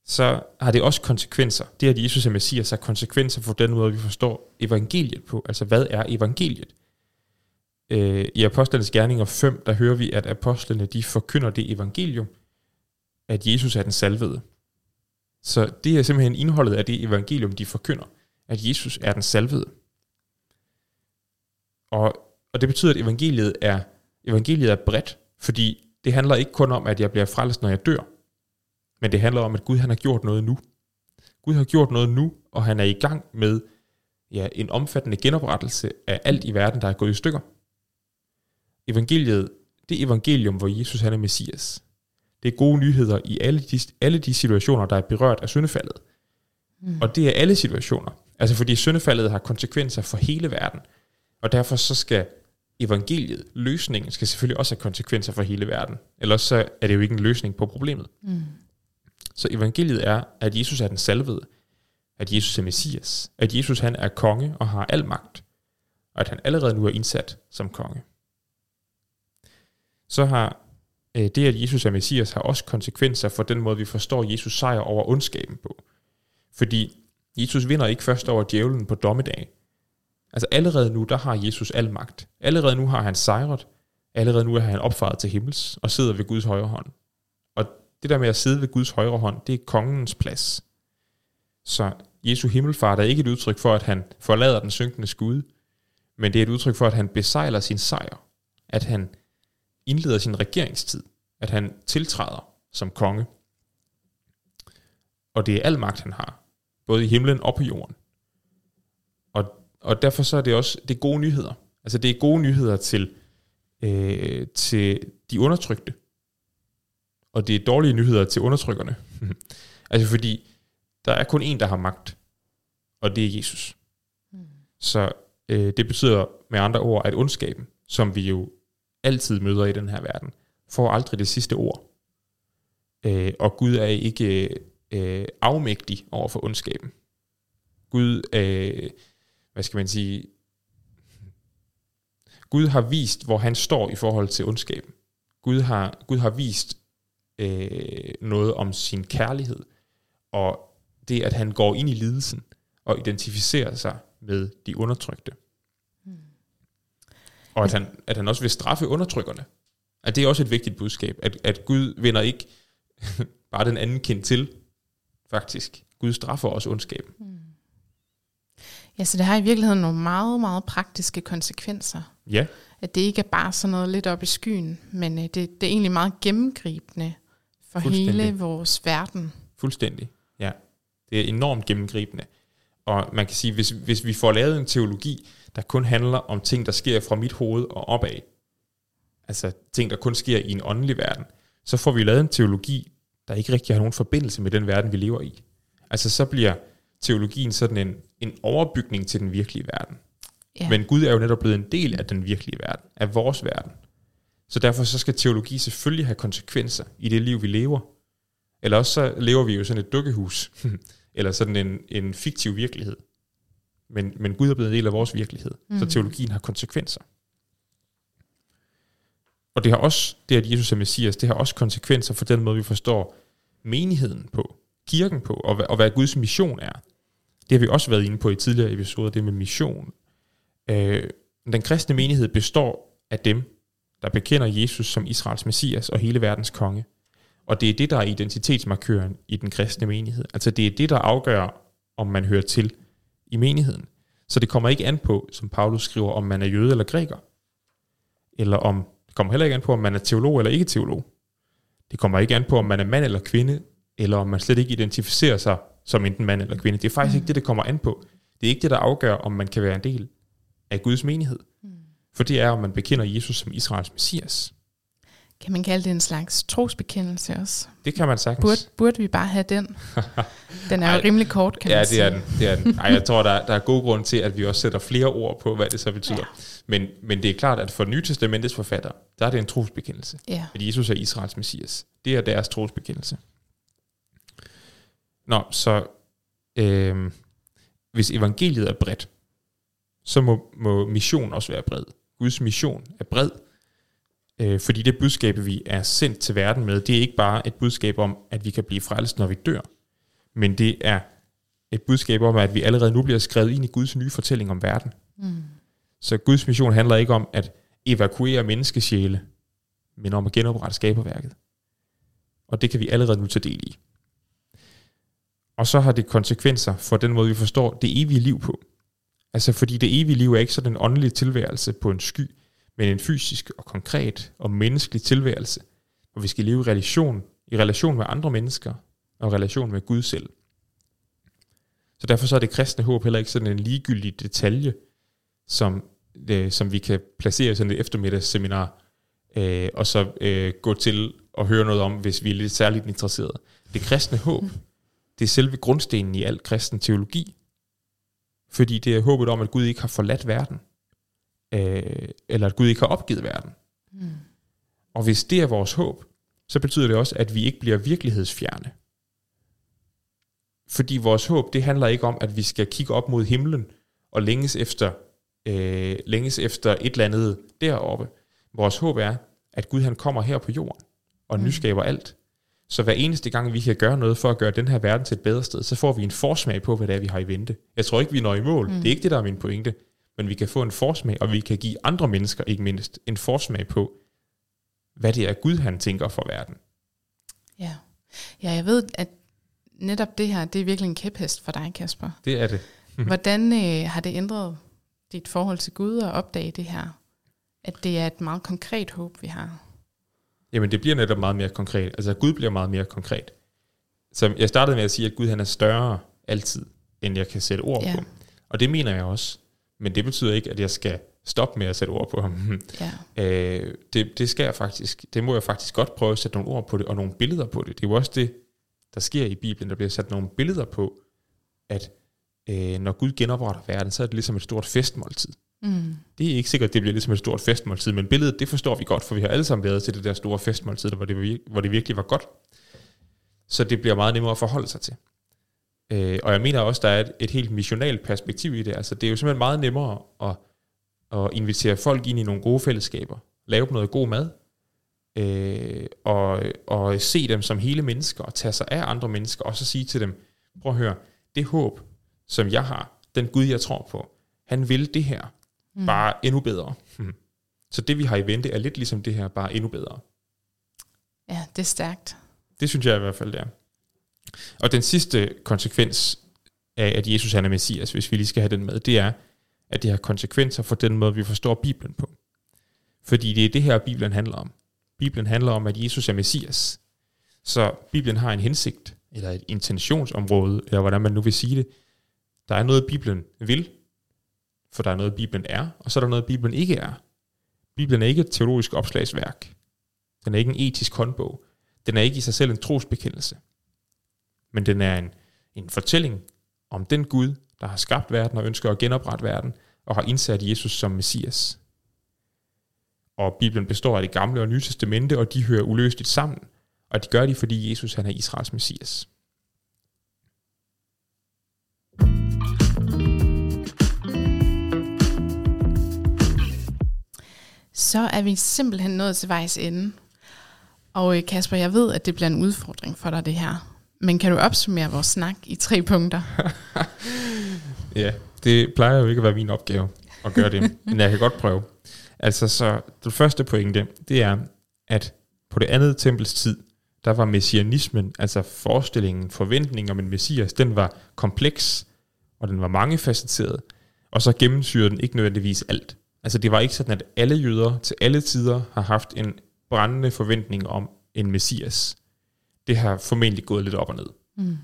så har det også konsekvenser. Det, har Jesus og Messias, har konsekvenser for den måde, vi forstår evangeliet på. Altså, hvad er evangeliet? Øh, I Apostlenes Gerninger 5, der hører vi, at apostlene, de forkynder det evangelium, at Jesus er den salvede. Så det er simpelthen indholdet af det evangelium, de forkynder. at Jesus er den salvede. Og, og det betyder, at evangeliet er, evangeliet er bredt, fordi det handler ikke kun om, at jeg bliver frelst, når jeg dør, men det handler om, at Gud han har gjort noget nu. Gud har gjort noget nu, og han er i gang med ja, en omfattende genoprettelse af alt i verden, der er gået i stykker. Evangeliet, det evangelium, hvor Jesus han er Messias, det er gode nyheder i alle de, alle de situationer, der er berørt af syndefaldet. Mm. Og det er alle situationer. Altså fordi syndefaldet har konsekvenser for hele verden. Og derfor så skal evangeliet, løsningen, skal selvfølgelig også have konsekvenser for hele verden. Ellers så er det jo ikke en løsning på problemet. Mm. Så evangeliet er, at Jesus er den salvede, at Jesus er Messias, at Jesus han er konge og har al magt, og at han allerede nu er indsat som konge. Så har øh, det, at Jesus er Messias, har også konsekvenser for den måde, vi forstår Jesus sejr over ondskaben på. Fordi Jesus vinder ikke først over djævlen på dommedag. Altså allerede nu, der har Jesus al magt. Allerede nu har han sejret. Allerede nu er han opfaret til himmels og sidder ved Guds højre hånd. Det der med at sidde ved Guds højre hånd, det er kongens plads. Så Jesu himmelfart er ikke et udtryk for, at han forlader den synkende skud, men det er et udtryk for, at han besejler sin sejr. At han indleder sin regeringstid. At han tiltræder som konge. Og det er al magt, han har. Både i himlen og på jorden. Og, og derfor så er det også det er gode nyheder. Altså det er gode nyheder til, øh, til de undertrykte. Og det er dårlige nyheder til undertrykkerne. altså fordi der er kun en, der har magt. Og det er Jesus. Mm. Så øh, det betyder med andre ord, at ondskaben, som vi jo altid møder i den her verden, får aldrig det sidste ord. Øh, og Gud er ikke øh, afmægtig over for ondskaben. Gud, øh, hvad skal man sige, Gud har vist, hvor han står i forhold til ondskaben. Gud har, Gud har vist øh, noget om sin kærlighed, og det, at han går ind i lidelsen og identificerer sig med de undertrykte. Hmm. Og at han, at han også vil straffe undertrykkerne. At det er også et vigtigt budskab, at, at Gud vender ikke bare den anden kendt til, faktisk. Gud straffer også ondskaben. Hmm. Ja, så det har i virkeligheden nogle meget, meget praktiske konsekvenser. Ja. At det ikke er bare sådan noget lidt op i skyen, men øh, det, det er egentlig meget gennemgribende for hele vores verden. Fuldstændig, ja. Det er enormt gennemgribende. Og man kan sige, hvis, hvis vi får lavet en teologi, der kun handler om ting, der sker fra mit hoved og opad, altså ting, der kun sker i en åndelig verden, så får vi lavet en teologi, der ikke rigtig har nogen forbindelse med den verden, vi lever i. Altså så bliver teologien sådan en, en overbygning til den virkelige verden. Ja. Men Gud er jo netop blevet en del af den virkelige verden, af vores verden. Så derfor så skal teologi selvfølgelig have konsekvenser i det liv, vi lever. Eller også så lever vi jo sådan et dukkehus, eller sådan en, en fiktiv virkelighed. Men, men Gud er blevet en del af vores virkelighed, mm. så teologien har konsekvenser. Og det har også, det at Jesus er Messias, det har også konsekvenser for den måde, vi forstår menigheden på, kirken på, og, og hvad Guds mission er. Det har vi også været inde på i tidligere episoder, det med mission. Øh, den kristne menighed består af dem, der bekender Jesus som Israels Messias og hele verdens konge. Og det er det, der er identitetsmarkøren i den kristne menighed. Altså det er det, der afgør, om man hører til i menigheden. Så det kommer ikke an på, som Paulus skriver, om man er jøde eller græker. Eller om, det kommer heller ikke an på, om man er teolog eller ikke teolog. Det kommer ikke an på, om man er mand eller kvinde, eller om man slet ikke identificerer sig som enten mand eller kvinde. Det er faktisk mm. ikke det, det kommer an på. Det er ikke det, der afgør, om man kan være en del af Guds menighed. Mm. For det er, om man bekender Jesus som Israels messias. Kan man kalde det en slags trosbekendelse også? Det kan man sagtens. Burde, burde vi bare have den? Den er jo rimelig kort, kan ja, man sige. Ja, det er den. Det er den. Ej, jeg tror, der, der er god grund til, at vi også sætter flere ord på, hvad det så betyder. Ja. Men, men det er klart, at for Nye Testamentets forfatter, der er det en trosbekendelse. Ja. At Jesus er Israels messias. Det er deres trosbekendelse. Nå, så øh, hvis evangeliet er bredt, så må, må mission også være bred. Guds mission er bred, øh, fordi det budskab, vi er sendt til verden med, det er ikke bare et budskab om, at vi kan blive frelst, når vi dør, men det er et budskab om, at vi allerede nu bliver skrevet ind i Guds nye fortælling om verden. Mm. Så Guds mission handler ikke om at evakuere menneskesjæle, men om at genoprette skaberværket. Og det kan vi allerede nu tage del i. Og så har det konsekvenser for den måde, vi forstår det evige liv på. Altså fordi det evige liv er ikke sådan en åndelig tilværelse på en sky, men en fysisk og konkret og menneskelig tilværelse, hvor vi skal leve i relation, i relation med andre mennesker og i relation med Gud selv. Så derfor så er det kristne håb heller ikke sådan en ligegyldig detalje, som, øh, som vi kan placere i sådan et eftermiddagsseminar, øh, og så øh, gå til og høre noget om, hvis vi er lidt særligt interesserede. Det kristne håb, det er selve grundstenen i al kristen teologi, fordi det er håbet om, at Gud ikke har forladt verden, øh, eller at Gud ikke har opgivet verden. Mm. Og hvis det er vores håb, så betyder det også, at vi ikke bliver virkelighedsfjerne. Fordi vores håb, det handler ikke om, at vi skal kigge op mod himlen og længes efter, øh, længes efter et eller andet deroppe. Vores håb er, at Gud han kommer her på jorden og mm. nyskaber alt. Så hver eneste gang, vi kan gøre noget for at gøre den her verden til et bedre sted, så får vi en forsmag på, hvad det er, vi har i vente. Jeg tror ikke, vi når i mål. Mm. Det er ikke det, der er min pointe. Men vi kan få en forsmag, og vi kan give andre mennesker, ikke mindst, en forsmag på, hvad det er, Gud han tænker for verden. Ja. ja, jeg ved, at netop det her, det er virkelig en kæphest for dig, Kasper. Det er det. Hvordan øh, har det ændret dit forhold til Gud at opdage det her? At det er et meget konkret håb, vi har. Jamen det bliver netop meget mere konkret. Altså Gud bliver meget mere konkret. Så jeg startede med at sige, at Gud han er større altid, end jeg kan sætte ord ja. på. Og det mener jeg også. Men det betyder ikke, at jeg skal stoppe med at sætte ord på ham. Ja. Øh, det, det skal jeg faktisk, det må jeg faktisk godt prøve at sætte nogle ord på det, og nogle billeder på det. Det er jo også det, der sker i Bibelen. Der bliver sat nogle billeder på, at øh, når Gud genopretter verden, så er det ligesom et stort festmåltid. Mm. Det er ikke sikkert, at det bliver ligesom et stort festmåltid, men billedet, det forstår vi godt, for vi har alle sammen været til det der store festmåltid, hvor det, hvor det virkelig var godt. Så det bliver meget nemmere at forholde sig til. Øh, og jeg mener også, der er et, et helt missionalt perspektiv i det. Altså, det er jo simpelthen meget nemmere at, at invitere folk ind i nogle gode fællesskaber, lave dem noget god mad, øh, og, og se dem som hele mennesker, og tage sig af andre mennesker, og så sige til dem, prøv at høre, det håb, som jeg har, den Gud, jeg tror på, han vil det her, mm. bare endnu bedre. Hmm. Så det, vi har i vente, er lidt ligesom det her, bare endnu bedre. Ja, det er stærkt. Det synes jeg i hvert fald, det er. Og den sidste konsekvens af, at Jesus er Messias, hvis vi lige skal have den med, det er, at det har konsekvenser for den måde, vi forstår Bibelen på. Fordi det er det her, Bibelen handler om. Bibelen handler om, at Jesus er Messias. Så Bibelen har en hensigt, eller et intentionsområde, eller hvordan man nu vil sige det. Der er noget, Bibelen vil, for der er noget, Bibelen er, og så er der noget, Bibelen ikke er. Bibelen er ikke et teologisk opslagsværk. Den er ikke en etisk håndbog. Den er ikke i sig selv en trosbekendelse. Men den er en, en fortælling om den Gud, der har skabt verden og ønsker at genoprette verden, og har indsat Jesus som Messias. Og Bibelen består af det gamle og nye testamente, og de hører uløseligt sammen. Og de gør det, fordi Jesus han er Israels Messias. Så er vi simpelthen nået til vejs ende. Og øh, Kasper, jeg ved, at det bliver en udfordring for dig det her. Men kan du opsummere vores snak i tre punkter? ja, det plejer jo ikke at være min opgave at gøre det, men jeg kan godt prøve. Altså, så det første pointe, det er, at på det andet tempels tid, der var messianismen, altså forestillingen, forventningen om en messias, den var kompleks, og den var mangefacetteret, og så gennemsyrede den ikke nødvendigvis alt. Altså det var ikke sådan, at alle jøder til alle tider har haft en brændende forventning om en messias. Det har formentlig gået lidt op og ned. Mm.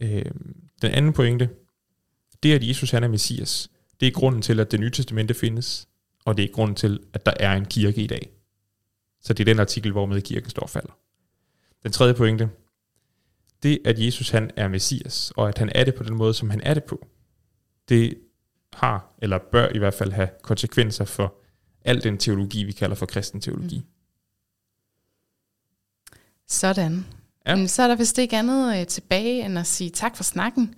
Øh, den anden pointe, det at Jesus han er messias, det er grunden til, at det nye testamente findes, og det er grunden til, at der er en kirke i dag. Så det er den artikel, hvor med kirken står og falder. Den tredje pointe, det at Jesus han er messias, og at han er det på den måde, som han er det på, det har, eller bør i hvert fald have konsekvenser for al den teologi, vi kalder for kristen teologi. Mm. Sådan. Ja. Så er der vist ikke andet øh, tilbage, end at sige tak for snakken.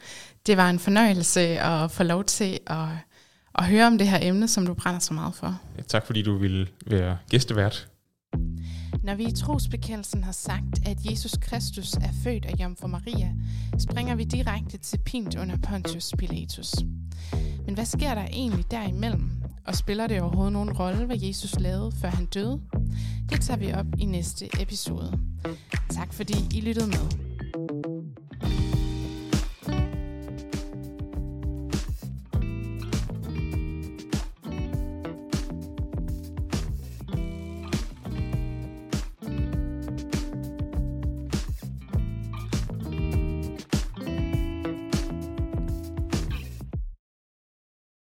Det var en fornøjelse at få lov til at, at høre om det her emne, som du brænder så meget for. Ja, tak fordi du ville være gæstevært. Når vi i trosbekendelsen har sagt, at Jesus Kristus er født af Jomfru Maria, springer vi direkte til pint under Pontius Pilatus. Men hvad sker der egentlig derimellem? Og spiller det overhovedet nogen rolle, hvad Jesus lavede, før han døde? Det tager vi op i næste episode. Tak fordi I lyttede med.